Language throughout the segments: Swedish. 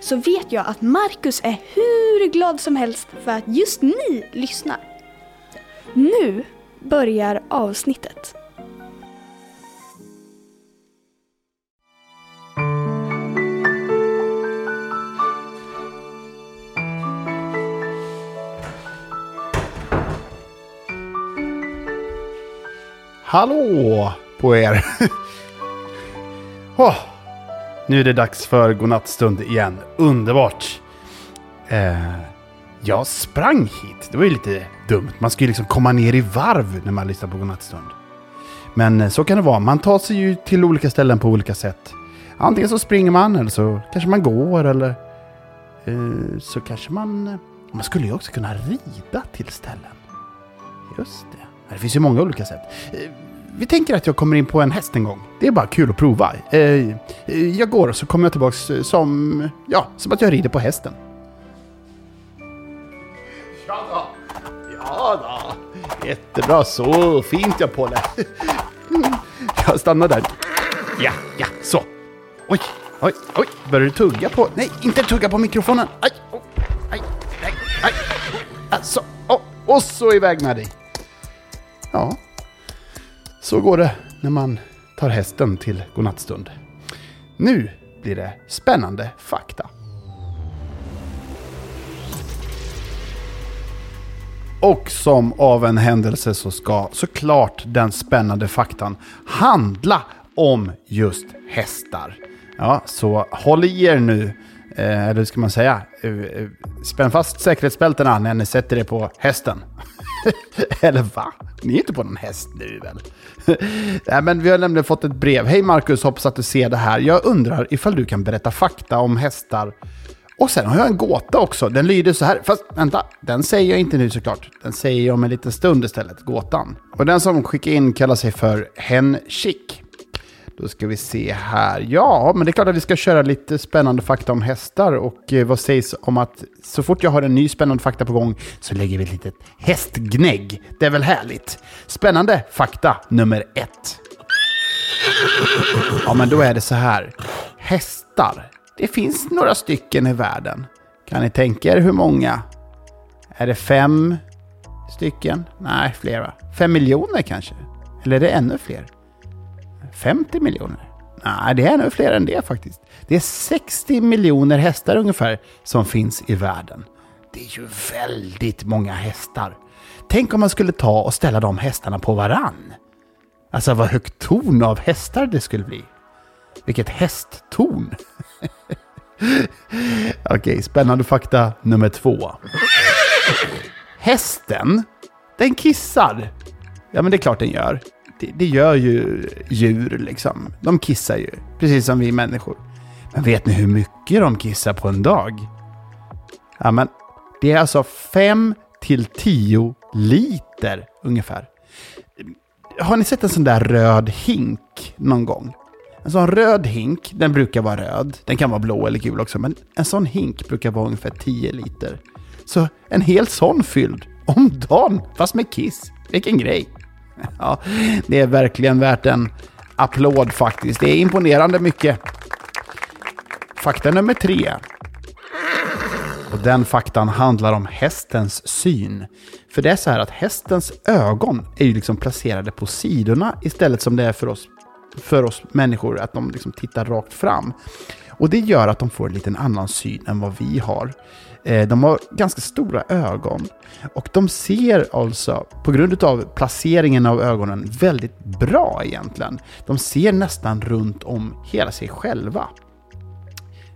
så vet jag att Marcus är hur glad som helst för att just ni lyssnar. Nu börjar avsnittet. Hallå på er! Oh, nu är det dags för godnattstund igen. Underbart! Eh, jag sprang hit. Det var ju lite dumt. Man ska ju liksom komma ner i varv när man lyssnar på godnattstund. Men eh, så kan det vara. Man tar sig ju till olika ställen på olika sätt. Antingen så springer man eller så kanske man går eller eh, så kanske man... Eh, man skulle ju också kunna rida till ställen. Just det. Det finns ju många olika sätt. Eh, vi tänker att jag kommer in på en häst en gång. Det är bara kul att prova. Eh, eh, Jag går och så kommer jag tillbaks eh, som, ja, som att jag rider på hästen. Ja då. Ja då. Jättebra. Så fint jag på det. Jag stannar där. Ja, ja, så. Oj, oj, oj. Börjar du tugga på... Nej, inte tugga på mikrofonen. Aj, oh, aj, nej, aj. Alltså, oh, och så iväg med dig. Ja, så går det när man tar hästen till godnattstund. Nu blir det spännande fakta. Och som av en händelse så ska såklart den spännande faktan handla om just hästar. Ja, så håll i er nu, eh, eller hur ska man säga? Eh, eh, spänn fast säkerhetsbältena när ni sätter er på hästen. Eller va? Ni är inte på någon häst nu väl? Nej, men vi har nämligen fått ett brev. Hej Marcus, hoppas att du ser det här. Jag undrar ifall du kan berätta fakta om hästar. Och sen har jag en gåta också. Den lyder så här. Fast vänta, den säger jag inte nu såklart. Den säger jag om en liten stund istället, gåtan. Och den som skickar in kallar sig för Hen Chick. Då ska vi se här. Ja, men det är klart att vi ska köra lite spännande fakta om hästar. Och eh, vad sägs om att så fort jag har en ny spännande fakta på gång så lägger vi ett litet hästgnägg. Det är väl härligt? Spännande fakta nummer ett. Ja, men då är det så här. Hästar. Det finns några stycken i världen. Kan ni tänka er hur många? Är det fem stycken? Nej, flera. Fem miljoner kanske? Eller är det ännu fler? 50 miljoner? Nej, det är nog fler än det faktiskt. Det är 60 miljoner hästar ungefär som finns i världen. Det är ju väldigt många hästar. Tänk om man skulle ta och ställa de hästarna på varann. Alltså vad högt torn av hästar det skulle bli. Vilket hästtorn. Okej, spännande fakta nummer två. Hästen, den kissar. Ja, men det är klart den gör. Det, det gör ju djur liksom. De kissar ju, precis som vi människor. Men vet ni hur mycket de kissar på en dag? Ja, men det är alltså 5 till 10 liter ungefär. Har ni sett en sån där röd hink någon gång? En sån röd hink, den brukar vara röd. Den kan vara blå eller gul också, men en sån hink brukar vara ungefär 10 liter. Så en hel sån fylld om dagen, fast med kiss. Vilken grej! Ja, det är verkligen värt en applåd faktiskt. Det är imponerande mycket. Fakta nummer tre. Och den faktan handlar om hästens syn. För det är så här att hästens ögon är ju liksom placerade på sidorna istället som det är för oss, för oss människor, att de liksom tittar rakt fram. Och det gör att de får en liten annan syn än vad vi har. Eh, de har ganska stora ögon. Och de ser alltså, på grund av placeringen av ögonen, väldigt bra egentligen. De ser nästan runt om hela sig själva.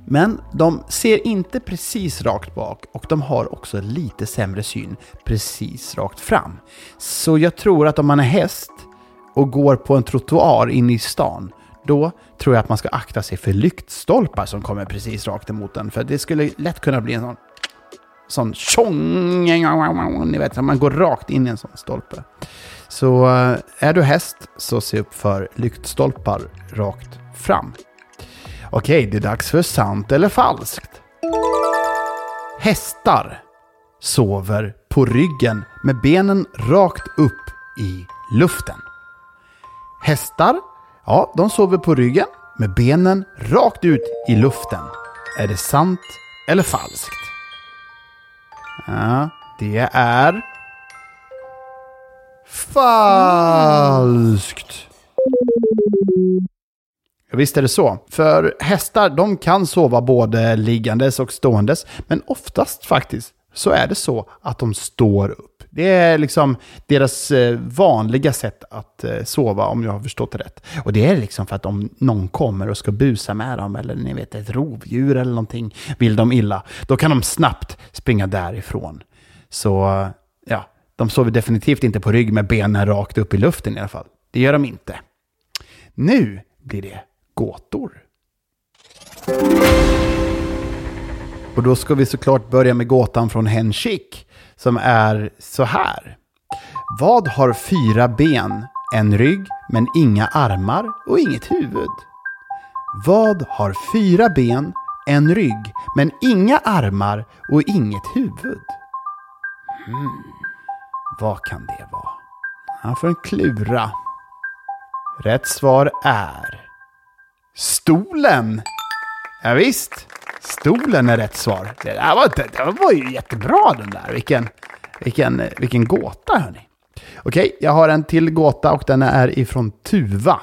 Men de ser inte precis rakt bak och de har också lite sämre syn precis rakt fram. Så jag tror att om man är häst och går på en trottoar inne i stan, då tror jag att man ska akta sig för lyktstolpar som kommer precis rakt emot en, För det skulle lätt kunna bli en sån sån tjong, ni vet, man går rakt in i en sån stolpe. Så eh, är du häst så se upp för lyktstolpar rakt fram. Okej, det är dags för sant eller falskt. Hästar sover på ryggen med benen rakt upp i luften. Hästar, ja, de sover på ryggen med benen rakt ut i luften. Är det sant eller falskt? Ja, det är falskt. Ja, visst är det så. För hästar, de kan sova både liggandes och ståendes. Men oftast faktiskt så är det så att de står upp. Det är liksom deras eh, vanliga sätt att eh, sova om jag har förstått det rätt. Och det är liksom för att om någon kommer och ska busa med dem, eller ni vet ett rovdjur eller någonting, vill de illa, då kan de snabbt springa därifrån. Så ja, de sover definitivt inte på rygg med benen rakt upp i luften i alla fall. Det gör de inte. Nu blir det gåtor. Och då ska vi såklart börja med gåtan från Henchik som är så här. Vad har fyra ben, en rygg, men inga armar och inget huvud? Vad har fyra ben, en rygg, men inga armar och inget huvud? Hmm. Vad kan det vara? Han får en klura. Rätt svar är stolen. Ja, visst. Stolen är rätt svar. Det, där var, det var ju jättebra den där. Vilken, vilken, vilken gåta hörni. Okej, jag har en till gåta och den är ifrån Tuva.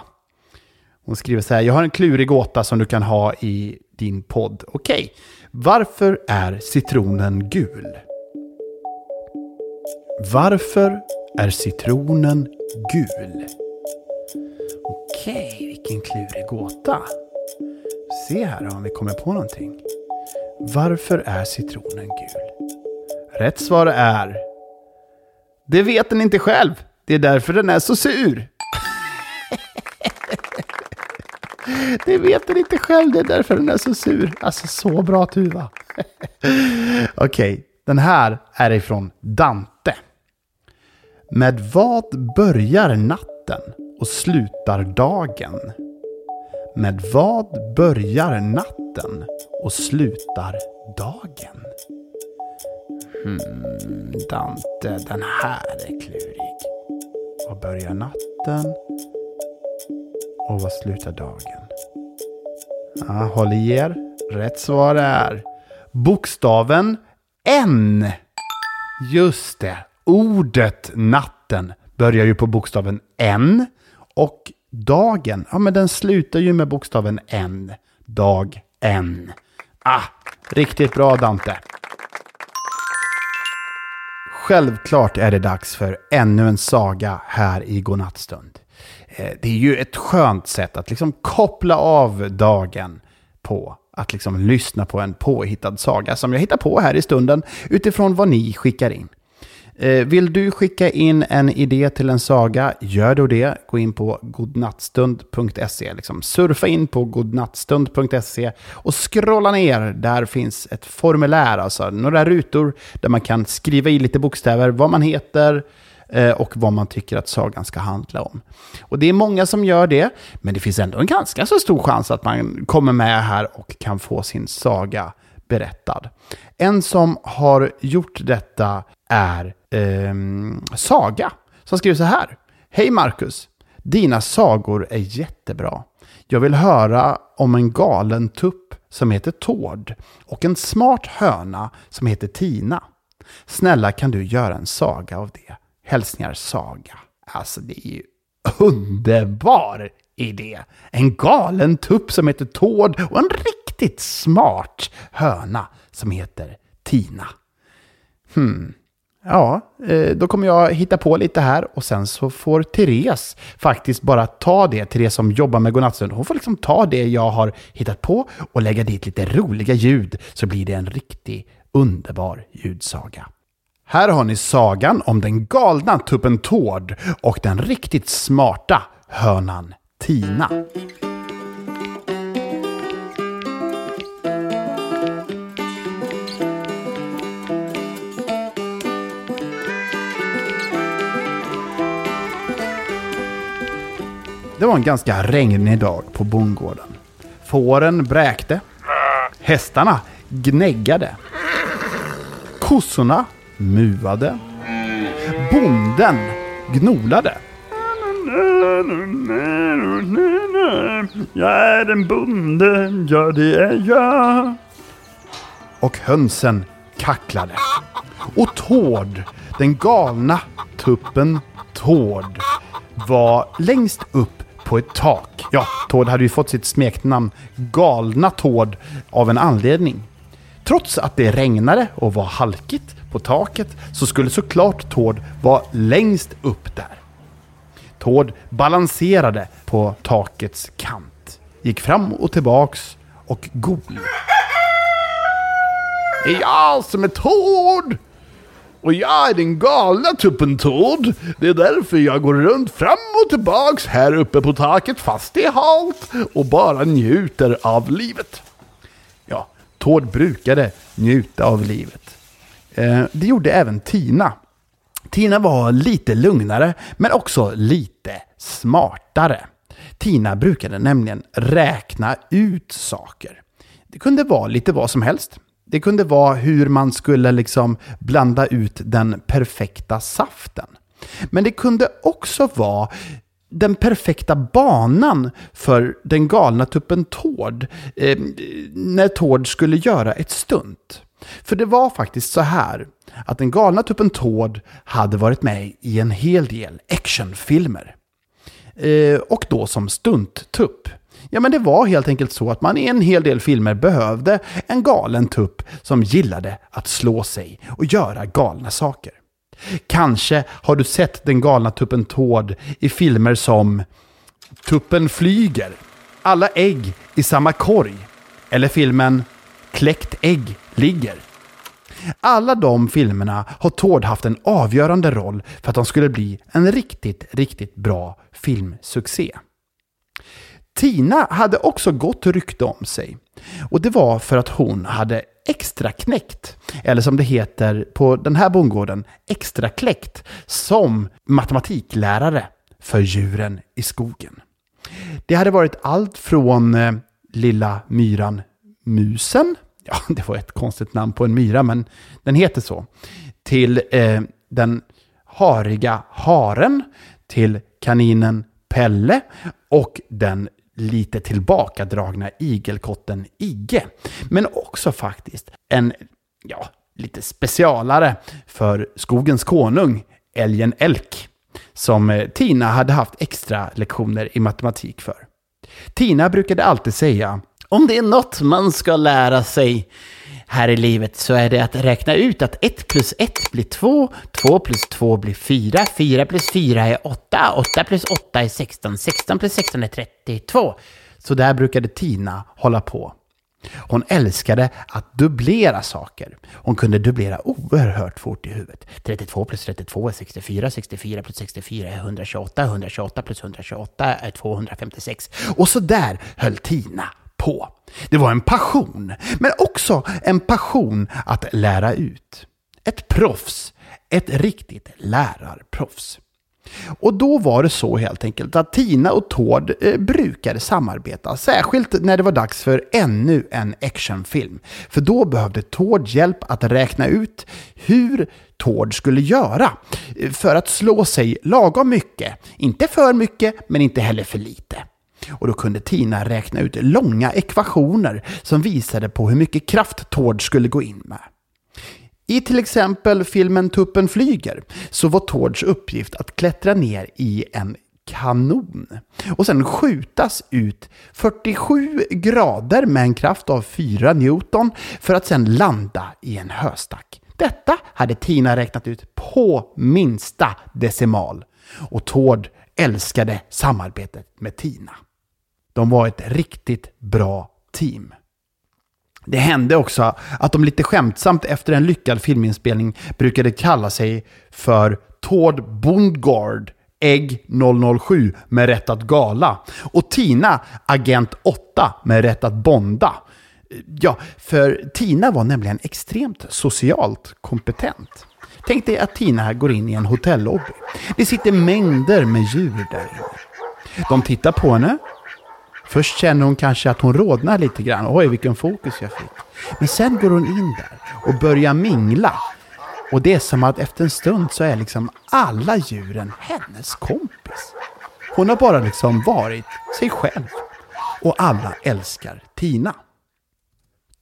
Hon skriver så här, jag har en klurig gåta som du kan ha i din podd. Okej, varför är citronen gul? Varför är citronen gul? Okej, vilken klurig gåta. Se här om vi kommer på någonting. Varför är citronen gul? Rätt svar är... Det vet den inte själv. Det är därför den är så sur. Det vet den inte själv, det är därför den är så sur. Alltså så bra Tuva. Okej, okay, den här är ifrån Dante. Med vad börjar natten och slutar dagen? Med vad börjar natten och slutar dagen? Hmm, Dante, den här är klurig. Vad börjar natten och vad slutar dagen? Ja, håll i er. Rätt svar är bokstaven N. Just det, ordet natten börjar ju på bokstaven N och dagen, ja men den slutar ju med bokstaven N. Dag N. Ah, riktigt bra Dante. Självklart är det dags för ännu en saga här i Godnattstund. Eh, det är ju ett skönt sätt att liksom koppla av dagen på att liksom lyssna på en påhittad saga som jag hittar på här i stunden utifrån vad ni skickar in. Eh, vill du skicka in en idé till en saga, gör då det. Gå in på godnattstund.se. Liksom surfa in på godnattstund.se och scrolla ner. Där finns ett formulär, alltså några rutor där man kan skriva i lite bokstäver, vad man heter, eh, och vad man tycker att sagan ska handla om. Och det är många som gör det, men det finns ändå en ganska så stor chans att man kommer med här och kan få sin saga berättad. En som har gjort detta är eh, Saga, som skriver så här. Hej Marcus! Dina sagor är jättebra. Jag vill höra om en galen tupp som heter Tord och en smart höna som heter Tina. Snälla kan du göra en saga av det? Hälsningar Saga. Alltså det är ju underbar idé. En galen tupp som heter Tord och en riktigt smart höna som heter Tina. Hmm. Ja, eh, då kommer jag hitta på lite här och sen så får Therese faktiskt bara ta det, Therese som jobbar med Godnattstund, hon får liksom ta det jag har hittat på och lägga dit lite roliga ljud så blir det en riktig underbar ljudsaga. Här har ni sagan om den galna tuppen Tord och den riktigt smarta hönan Tina. Det var en ganska regnig dag på bondgården. Fåren bräkte. Hästarna gnäggade. Kossorna muade. Bonden gnolade. Jag är en bonde, ja det är jag. Och hönsen kacklade. Och Tord, den galna tuppen Tord, var längst upp på ett tak. Ja, Tord hade ju fått sitt smeknamn Galna Tord av en anledning. Trots att det regnade och var halkigt på taket så skulle såklart Tord vara längst upp där. Tord balanserade på takets kant, gick fram och tillbaks och gol. Det är jag som är Tord! Och jag är den galna tuppen Tord. Det är därför jag går runt fram och tillbaks här uppe på taket fast det är halt och bara njuter av livet. Ja, Tord brukade njuta av livet. Eh, det gjorde även Tina. Tina var lite lugnare, men också lite smartare. Tina brukade nämligen räkna ut saker. Det kunde vara lite vad som helst. Det kunde vara hur man skulle liksom blanda ut den perfekta saften. Men det kunde också vara den perfekta banan för den galna tuppen Tord eh, när Tord skulle göra ett stunt. För det var faktiskt så här att den galna tuppen Tord hade varit med i en hel del actionfilmer. Eh, och då som stunttupp. Ja, men det var helt enkelt så att man i en hel del filmer behövde en galen tupp som gillade att slå sig och göra galna saker. Kanske har du sett den galna tuppen Tord i filmer som Tuppen flyger, Alla ägg i samma korg eller filmen Kläckt ägg ligger. Alla de filmerna har Tord haft en avgörande roll för att de skulle bli en riktigt, riktigt bra filmsuccé. Tina hade också gott rykte om sig. Och det var för att hon hade extra knäckt, eller som det heter på den här bondgården, extra kläckt, som matematiklärare för djuren i skogen. Det hade varit allt från eh, lilla myran Musen, ja det var ett konstigt namn på en myra men den heter så, till eh, den hariga haren, till kaninen Pelle och den lite tillbakadragna igelkotten Igge. Men också faktiskt en, ja, lite specialare för skogens konung, älgen Elk, som eh, Tina hade haft extra lektioner i matematik för. Tina brukade alltid säga, om det är något man ska lära sig här i livet så är det att räkna ut att 1 plus 1 blir 2, 2 plus 2 blir 4, 4 plus 4 är 8, 8 plus 8 är 16, 16 plus 16 är 32. Så där brukade Tina hålla på. Hon älskade att dubblera saker. Hon kunde dubblera oerhört fort i huvudet. 32 plus 32 är 64, 64 plus 64 är 128, 128 plus 128 är 256. Och så där höll Tina på. Det var en passion, men också en passion att lära ut. Ett proffs, ett riktigt lärarproffs. Och då var det så helt enkelt att Tina och Tord eh, brukade samarbeta, särskilt när det var dags för ännu en actionfilm. För då behövde Tord hjälp att räkna ut hur Tord skulle göra eh, för att slå sig lagom mycket. Inte för mycket, men inte heller för lite. Och då kunde Tina räkna ut långa ekvationer som visade på hur mycket kraft Tord skulle gå in med. I till exempel filmen Tuppen flyger så var Tords uppgift att klättra ner i en kanon och sen skjutas ut 47 grader med en kraft av 4 Newton för att sen landa i en höstack. Detta hade Tina räknat ut på minsta decimal och Tord älskade samarbetet med Tina. De var ett riktigt bra team. Det hände också att de lite skämtsamt efter en lyckad filminspelning brukade kalla sig för Tord Bondgard Ägg 007 med rätt att gala och Tina Agent 8 med rätt att bonda. Ja, för Tina var nämligen extremt socialt kompetent. Tänk dig att Tina går in i en hotellobby. Det sitter mängder med djur där inne. De tittar på henne. Först känner hon kanske att hon rodnar lite grann. Oj, vilken fokus jag fick. Men sen går hon in där och börjar mingla. Och det är som att efter en stund så är liksom alla djuren hennes kompis. Hon har bara liksom varit sig själv. Och alla älskar Tina.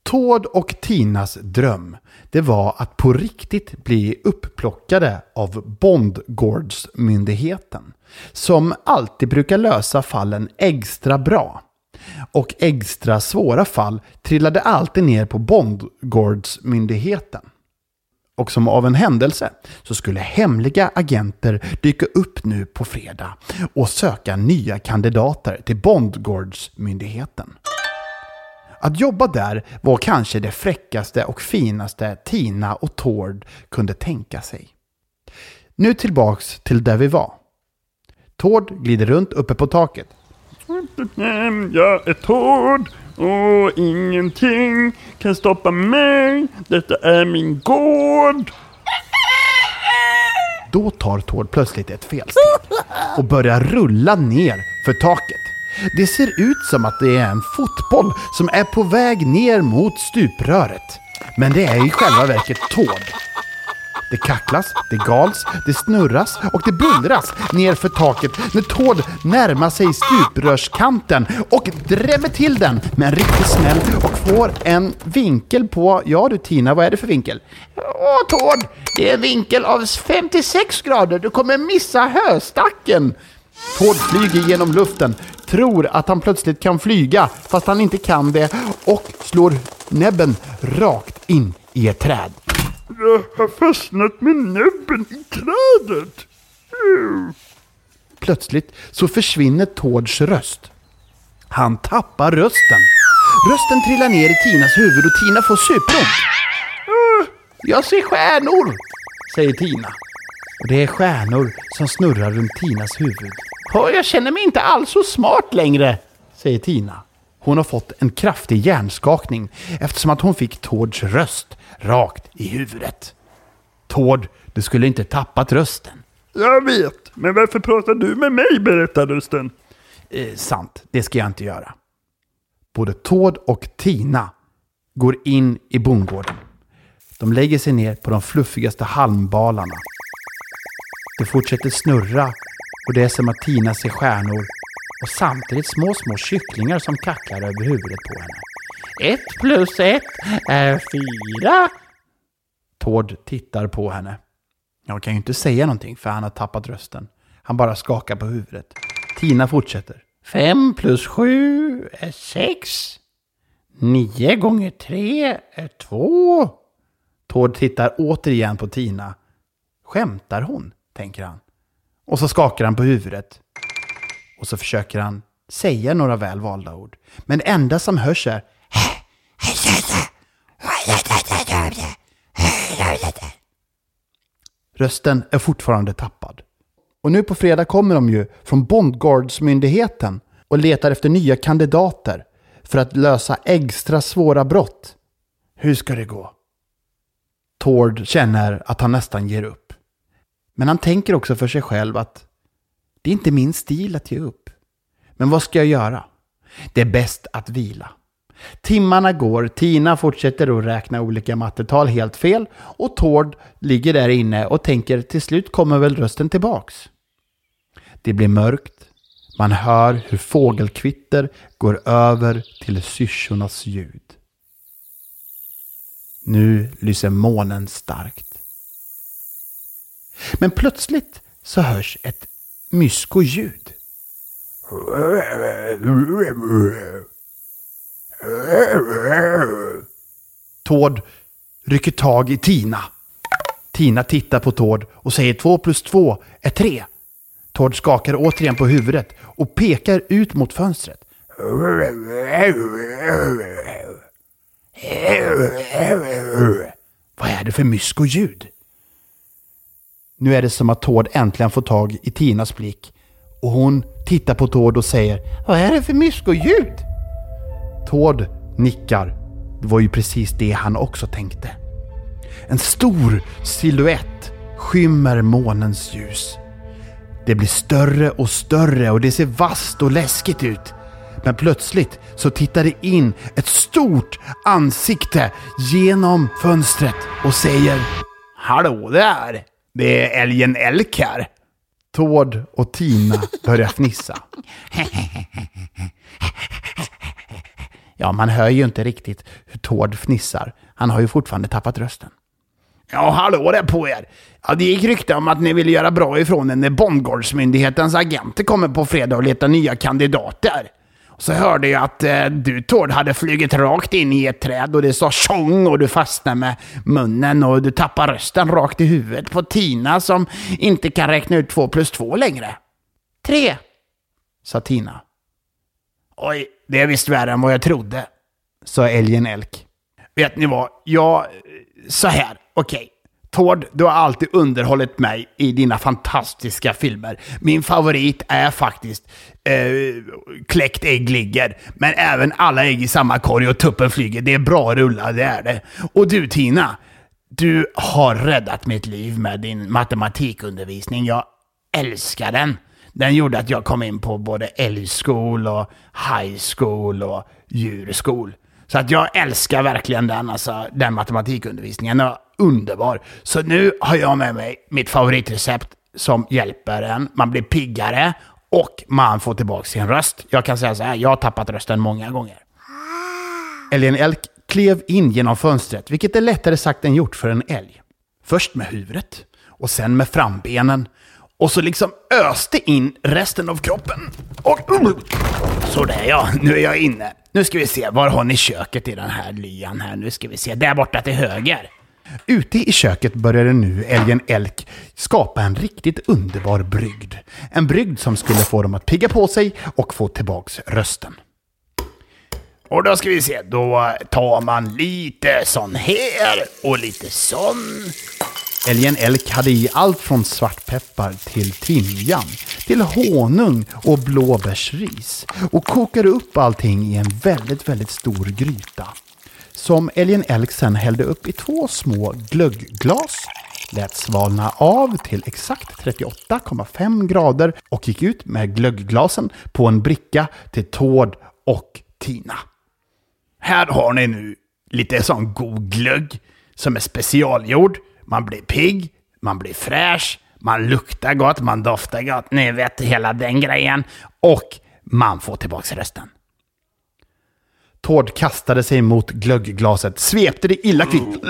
Tord och Tinas dröm, det var att på riktigt bli upplockade av Bondgårdsmyndigheten. Som alltid brukar lösa fallen extra bra. Och extra svåra fall trillade alltid ner på Bondgårdsmyndigheten. Och som av en händelse så skulle hemliga agenter dyka upp nu på fredag och söka nya kandidater till Bondgårdsmyndigheten. Att jobba där var kanske det fräckaste och finaste Tina och Tord kunde tänka sig. Nu tillbaks till där vi var. Tord glider runt uppe på taket. Jag är Tord och ingenting kan stoppa mig. Detta är min gård. Då tar Tord plötsligt ett felsteg och börjar rulla ner för taket. Det ser ut som att det är en fotboll som är på väg ner mot stupröret. Men det är i själva verket Tord. Det kacklas, det gals, det snurras och det bullras nerför taket när Tord närmar sig stuprörskanten och drämmer till den med en riktig smäll och får en vinkel på, ja du Tina, vad är det för vinkel? Åh Tord, det är en vinkel av 56 grader, du kommer missa höstacken. Tord flyger genom luften, tror att han plötsligt kan flyga fast han inte kan det och slår näbben rakt in i ett träd. Jag har fastnat med näbben i trädet. Plötsligt så försvinner Tords röst. Han tappar rösten. Rösten trillar ner i Tinas huvud och Tina får superont. Uh, jag ser stjärnor, säger Tina. Och det är stjärnor som snurrar runt Tinas huvud. Jag känner mig inte alls så smart längre, säger Tina. Hon har fått en kraftig hjärnskakning eftersom att hon fick Tords röst rakt i huvudet. Tord, du skulle inte tappat rösten. Jag vet, men varför pratar du med mig, berättar rösten. Eh, sant, det ska jag inte göra. Både Tord och Tina går in i bondgården. De lägger sig ner på de fluffigaste halmbalarna. Det fortsätter snurra och det är som att Tina ser stjärnor och samtidigt små, små kycklingar som kacklar över huvudet på henne. Ett plus ett är fyra. Tord tittar på henne. Jag kan ju inte säga någonting för han har tappat rösten. Han bara skakar på huvudet. Tina fortsätter. Fem plus sju är sex. Nio gånger tre är två. Tord tittar återigen på Tina. Skämtar hon? tänker han. Och så skakar han på huvudet. Och så försöker han säga några väl valda ord. Men det enda som hörs är Rösten är fortfarande tappad. Och nu på fredag kommer de ju från Bondguardsmyndigheten och letar efter nya kandidater för att lösa extra svåra brott. Hur ska det gå? Tord känner att han nästan ger upp. Men han tänker också för sig själv att det är inte min stil att ge upp. Men vad ska jag göra? Det är bäst att vila. Timmarna går, Tina fortsätter att räkna olika mattetal helt fel och Tord ligger där inne och tänker till slut kommer väl rösten tillbaks. Det blir mörkt. Man hör hur fågelkvitter går över till syrsornas ljud. Nu lyser månen starkt. Men plötsligt så hörs ett myskoljud. Tord rycker tag i Tina. Tina tittar på Tord och säger två plus två är tre. Tord skakar återigen på huvudet och pekar ut mot fönstret. Vad är det för mysko ljud? Nu är det som att Tord äntligen får tag i Tinas blick och hon tittar på Tord och säger Vad är det för myskoljud? Tord nickar. Det var ju precis det han också tänkte. En stor siluett skymmer månens ljus. Det blir större och större och det ser vasst och läskigt ut. Men plötsligt så tittar det in ett stort ansikte genom fönstret och säger Hallå där! Det är älgen Elk här. Tord och Tina börjar fnissa. Ja, man hör ju inte riktigt hur Tord fnissar. Han har ju fortfarande tappat rösten. Ja, hallå där på er! Ja, det gick rykte om att ni ville göra bra ifrån er när Bondgårdsmyndighetens agenter kommer på fredag och letar nya kandidater. Så hörde jag att eh, du Tord hade flugit rakt in i ett träd och det sa tjong och du fastnade med munnen och du tappade rösten rakt i huvudet på Tina som inte kan räkna ut två plus två längre. Tre, sa Tina. Oj, det är visst värre än vad jag trodde, sa älgen Elk. Vet ni vad? Jag... Så här, okej. Tord, du har alltid underhållit mig i dina fantastiska filmer. Min favorit är faktiskt eh, Kläckt ägg ligger, men även Alla ägg i samma korg och Tuppen flyger. Det är bra rullar, det är det. Och du Tina, du har räddat mitt liv med din matematikundervisning. Jag älskar den. Den gjorde att jag kom in på både älgskol och high school och djurskol. Så att jag älskar verkligen den, alltså, den matematikundervisningen. Och underbar. Så nu har jag med mig mitt favoritrecept som hjälper en. Man blir piggare och man får tillbaka sin röst. Jag kan säga så här, jag har tappat rösten många gånger. Älgen Elk klev in genom fönstret, vilket är lättare sagt än gjort för en älg. Först med huvudet och sen med frambenen. Och så liksom öste in resten av kroppen. Och... Sådär ja, nu är jag inne. Nu ska vi se, var har ni köket i den här lyan här? Nu ska vi se, där borta till höger. Ute i köket började nu älgen Elk skapa en riktigt underbar brygd. En brygd som skulle få dem att pigga på sig och få tillbaks rösten. Och då ska vi se, då tar man lite sån här och lite sån. Älgen Elk hade i allt från svartpeppar till timjan, till honung och blåbärsris och kokade upp allting i en väldigt, väldigt stor gryta. Som älgen Elk sen hällde upp i två små glöggglas, lät svalna av till exakt 38,5 grader och gick ut med glöggglasen på en bricka till Tord och Tina. Här har ni nu lite sån god glögg som är specialgjord man blir pigg, man blir fräsch, man luktar gott, man doftar gott, ni vet hela den grejen. Och man får tillbaks rösten. Tord kastade sig mot glöggglaset, svepte det illa kvitt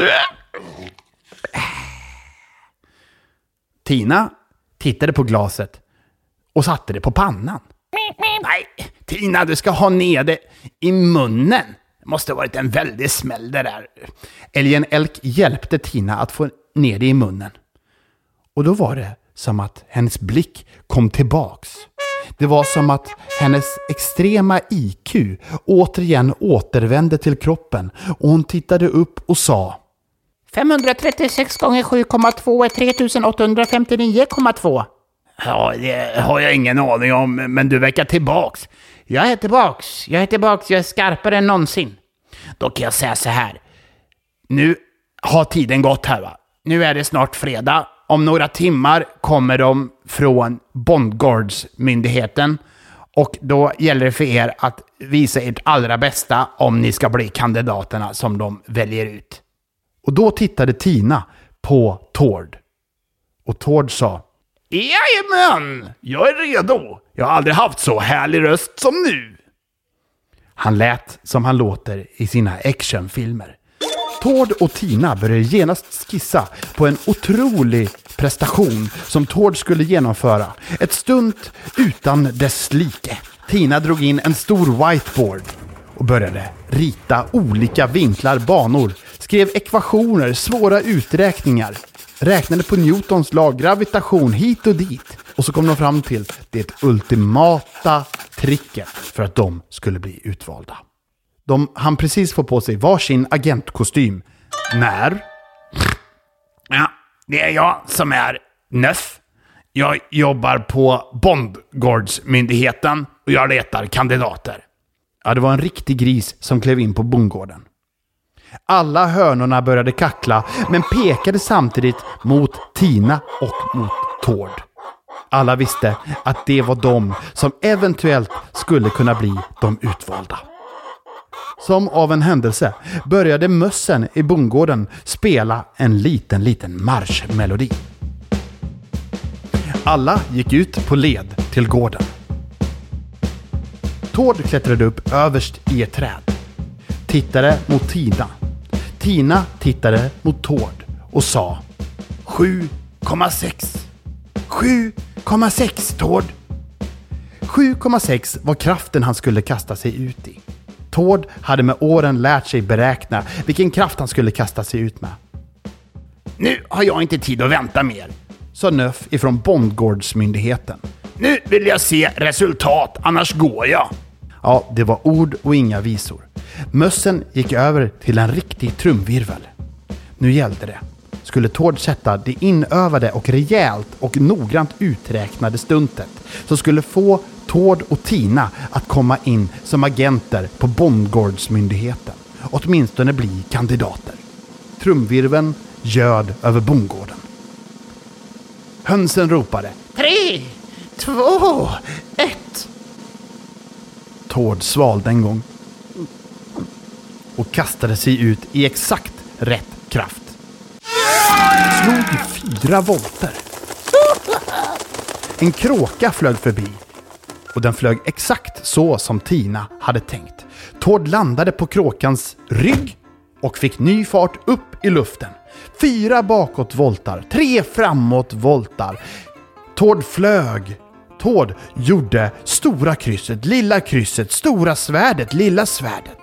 Tina tittade på glaset och satte det på pannan. Nej, Tina, du ska ha ner det i munnen. Det måste ha varit en väldig smäll det där. Älgen Elk hjälpte Tina att få ner det i munnen. Och då var det som att hennes blick kom tillbaks. Det var som att hennes extrema IQ återigen återvände till kroppen och hon tittade upp och sa 536 gånger 7,2 är 3859,2. Ja, det har jag ingen aning om, men du verkar tillbaks. Jag är tillbaks, jag är tillbaks, jag är skarpare än någonsin. Då kan jag säga så här. Nu har tiden gått här va nu är det snart fredag. Om några timmar kommer de från Bondgårdsmyndigheten. Och då gäller det för er att visa ert allra bästa om ni ska bli kandidaterna som de väljer ut. Och då tittade Tina på Tord. Och Tord sa Jajamän, jag är redo. Jag har aldrig haft så härlig röst som nu. Han lät som han låter i sina actionfilmer. Tord och Tina började genast skissa på en otrolig prestation som Tord skulle genomföra. Ett stunt utan dess like. Tina drog in en stor whiteboard och började rita olika vinklar, banor, skrev ekvationer, svåra uträkningar, räknade på Newtons lag, gravitation hit och dit. Och så kom de fram till det ultimata tricket för att de skulle bli utvalda. De hann precis få på sig varsin agentkostym. När? Ja, det är jag som är Nöff. Jag jobbar på Bondgårdsmyndigheten och jag letar kandidater. Ja, det var en riktig gris som klev in på bondgården. Alla hönorna började kackla, men pekade samtidigt mot Tina och mot Tord. Alla visste att det var de som eventuellt skulle kunna bli de utvalda. Som av en händelse började mössen i bondgården spela en liten, liten marschmelodi. Alla gick ut på led till gården. Tord klättrade upp överst i ett träd. Tittade mot Tina. Tina tittade mot Tord och sa 7,6. 7,6 Tord. 7,6 var kraften han skulle kasta sig ut i. Tord hade med åren lärt sig beräkna vilken kraft han skulle kasta sig ut med. Nu har jag inte tid att vänta mer, sa Nöff ifrån Bondgårdsmyndigheten. Nu vill jag se resultat, annars går jag. Ja, det var ord och inga visor. Mössen gick över till en riktig trumvirvel. Nu gällde det. Skulle Tord sätta det inövade och rejält och noggrant uträknade stuntet som skulle få Tord och Tina att komma in som agenter på Bondgårdsmyndigheten. Åtminstone bli kandidater. Trumvirveln ljöd över bondgården. Hönsen ropade Tre, två, ett. Tord svalde en gång och kastade sig ut i exakt rätt kraft. Slog fyra volter. En kråka flög förbi och den flög exakt så som Tina hade tänkt. Tord landade på kråkans rygg och fick ny fart upp i luften. Fyra bakåtvoltar, tre framåtvoltar. Tord flög. Tord gjorde stora krysset, lilla krysset, stora svärdet, lilla svärdet.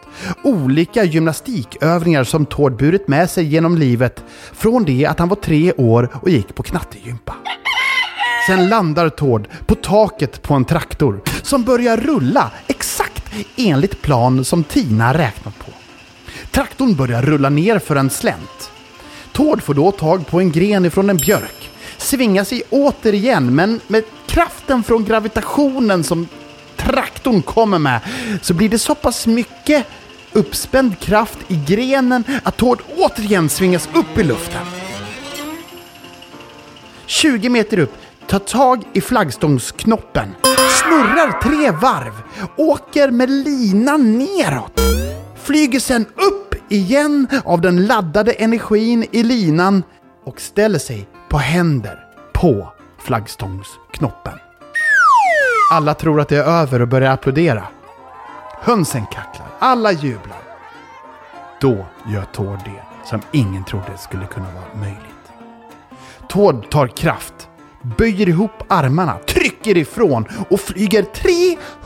Olika gymnastikövningar som Tord burit med sig genom livet från det att han var tre år och gick på knattegympa. Sen landar Tord på taket på en traktor som börjar rulla exakt enligt plan som Tina räknat på. Traktorn börjar rulla ner för en slänt. Tord får då tag på en gren ifrån en björk, svingar sig återigen men med kraften från gravitationen som traktorn kommer med så blir det så pass mycket uppspänd kraft i grenen att Tord återigen svingas upp i luften. 20 meter upp tar tag i flaggstångsknoppen, snurrar tre varv, åker med linan neråt, flyger sen upp igen av den laddade energin i linan och ställer sig på händer på flaggstångsknoppen. Alla tror att det är över och börjar applådera. Hönsen kacklar, alla jublar. Då gör Tord det som ingen trodde skulle kunna vara möjligt. Tord tar kraft böjer ihop armarna, trycker ifrån och flyger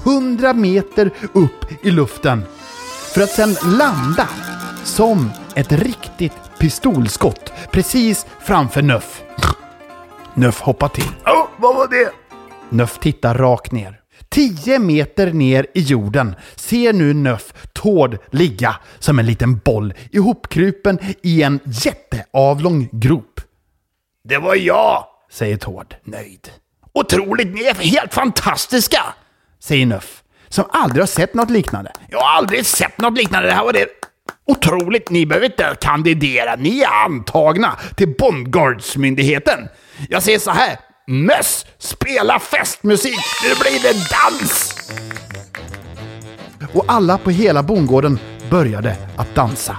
300 meter upp i luften. För att sedan landa som ett riktigt pistolskott precis framför Nöff. Nöff hoppar till. Oh, vad var det? Nöff tittar rakt ner. Tio meter ner i jorden ser nu Nöff Tord ligga som en liten boll ihopkrupen i en jätteavlång grop. Det var jag! Säger Tord nöjd. Otroligt, ni är helt fantastiska! Säger Nuff, som aldrig har sett något liknande. Jag har aldrig sett något liknande. Det här var det otroligt. Ni behöver inte kandidera. Ni är antagna till Bondgårdsmyndigheten. Jag säger så här. Möss, spela festmusik. Nu blir det dans! Och alla på hela bondgården började att dansa.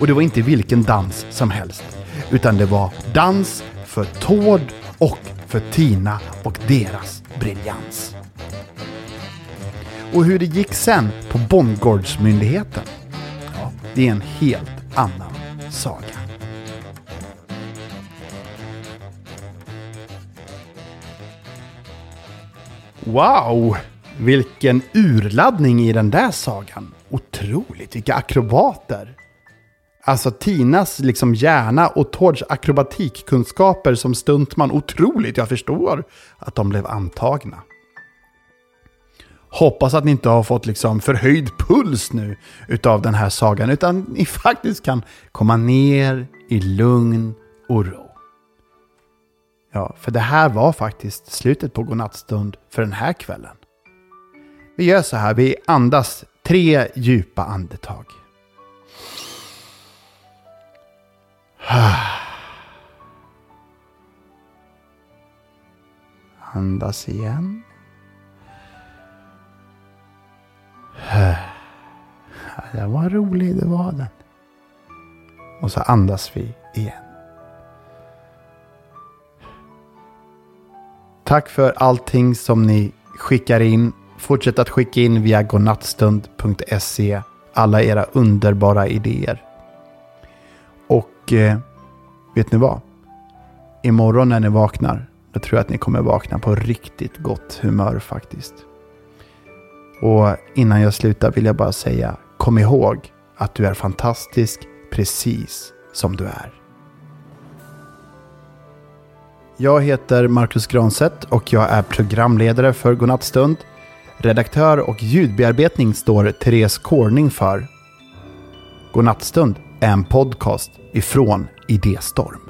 Och det var inte vilken dans som helst. Utan det var dans för Tord och för Tina och deras briljans. Och hur det gick sen på Bondgårdsmyndigheten, ja, det är en helt annan saga. Wow! Vilken urladdning i den där sagan. Otroligt, vilka akrobater. Alltså Tinas liksom hjärna och Tords akrobatikkunskaper som stuntman. Otroligt, jag förstår att de blev antagna. Hoppas att ni inte har fått liksom förhöjd puls nu utav den här sagan, utan ni faktiskt kan komma ner i lugn och ro. Ja, för det här var faktiskt slutet på godnattstund för den här kvällen. Vi gör så här, vi andas tre djupa andetag. Andas igen. Ja, det var rolig, det var den. Och så andas vi igen. Tack för allting som ni skickar in. Fortsätt att skicka in via godnattstund.se alla era underbara idéer. Och eh, vet ni vad? Imorgon när ni vaknar, då tror jag att ni kommer vakna på riktigt gott humör faktiskt. Och innan jag slutar vill jag bara säga, kom ihåg att du är fantastisk precis som du är. Jag heter Marcus Granset och jag är programledare för Godnattstund. Redaktör och ljudbearbetning står Therese Corning för. Godnattstund en podcast ifrån Idéstorm.